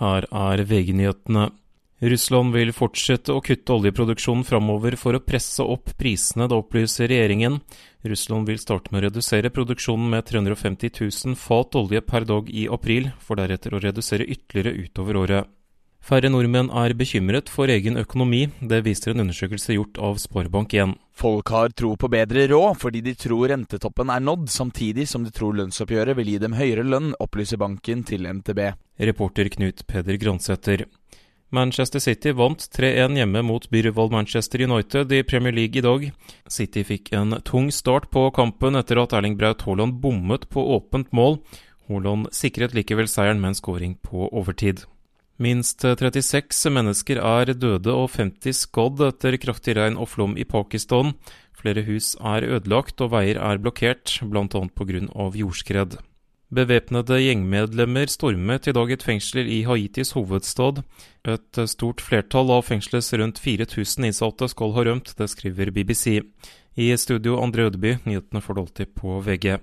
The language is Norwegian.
Her er VG-nyhetene. Russland vil fortsette å kutte oljeproduksjonen framover for å presse opp prisene, det opplyser regjeringen. Russland vil starte med å redusere produksjonen med 350 000 fat olje per dag i april, for deretter å redusere ytterligere utover året. Færre nordmenn er bekymret for egen økonomi, det viser en undersøkelse gjort av Sparebank1. Folk har tro på bedre råd fordi de tror rentetoppen er nådd, samtidig som de tror lønnsoppgjøret vil gi dem høyere lønn, opplyser banken til NTB. Reporter Knut Peder Gransæter. Manchester City vant 3-1 hjemme mot byrival Manchester United i Premier League i dag. City fikk en tung start på kampen etter at Erling Braut Haaland bommet på åpent mål. Haaland sikret likevel seieren med en skåring på overtid. Minst 36 mennesker er døde og 50 skadd etter kraftig regn og flom i Pakistan. Flere hus er ødelagt og veier er blokkert, bl.a. pga. jordskred. Bevæpnede gjengmedlemmer stormet i dag et fengsel i Haitis hovedstad. Et stort flertall av fengselets rundt 4000 innsatte skal ha rømt, det skriver BBC. I studio André Ødeby, nyhetene får på VG.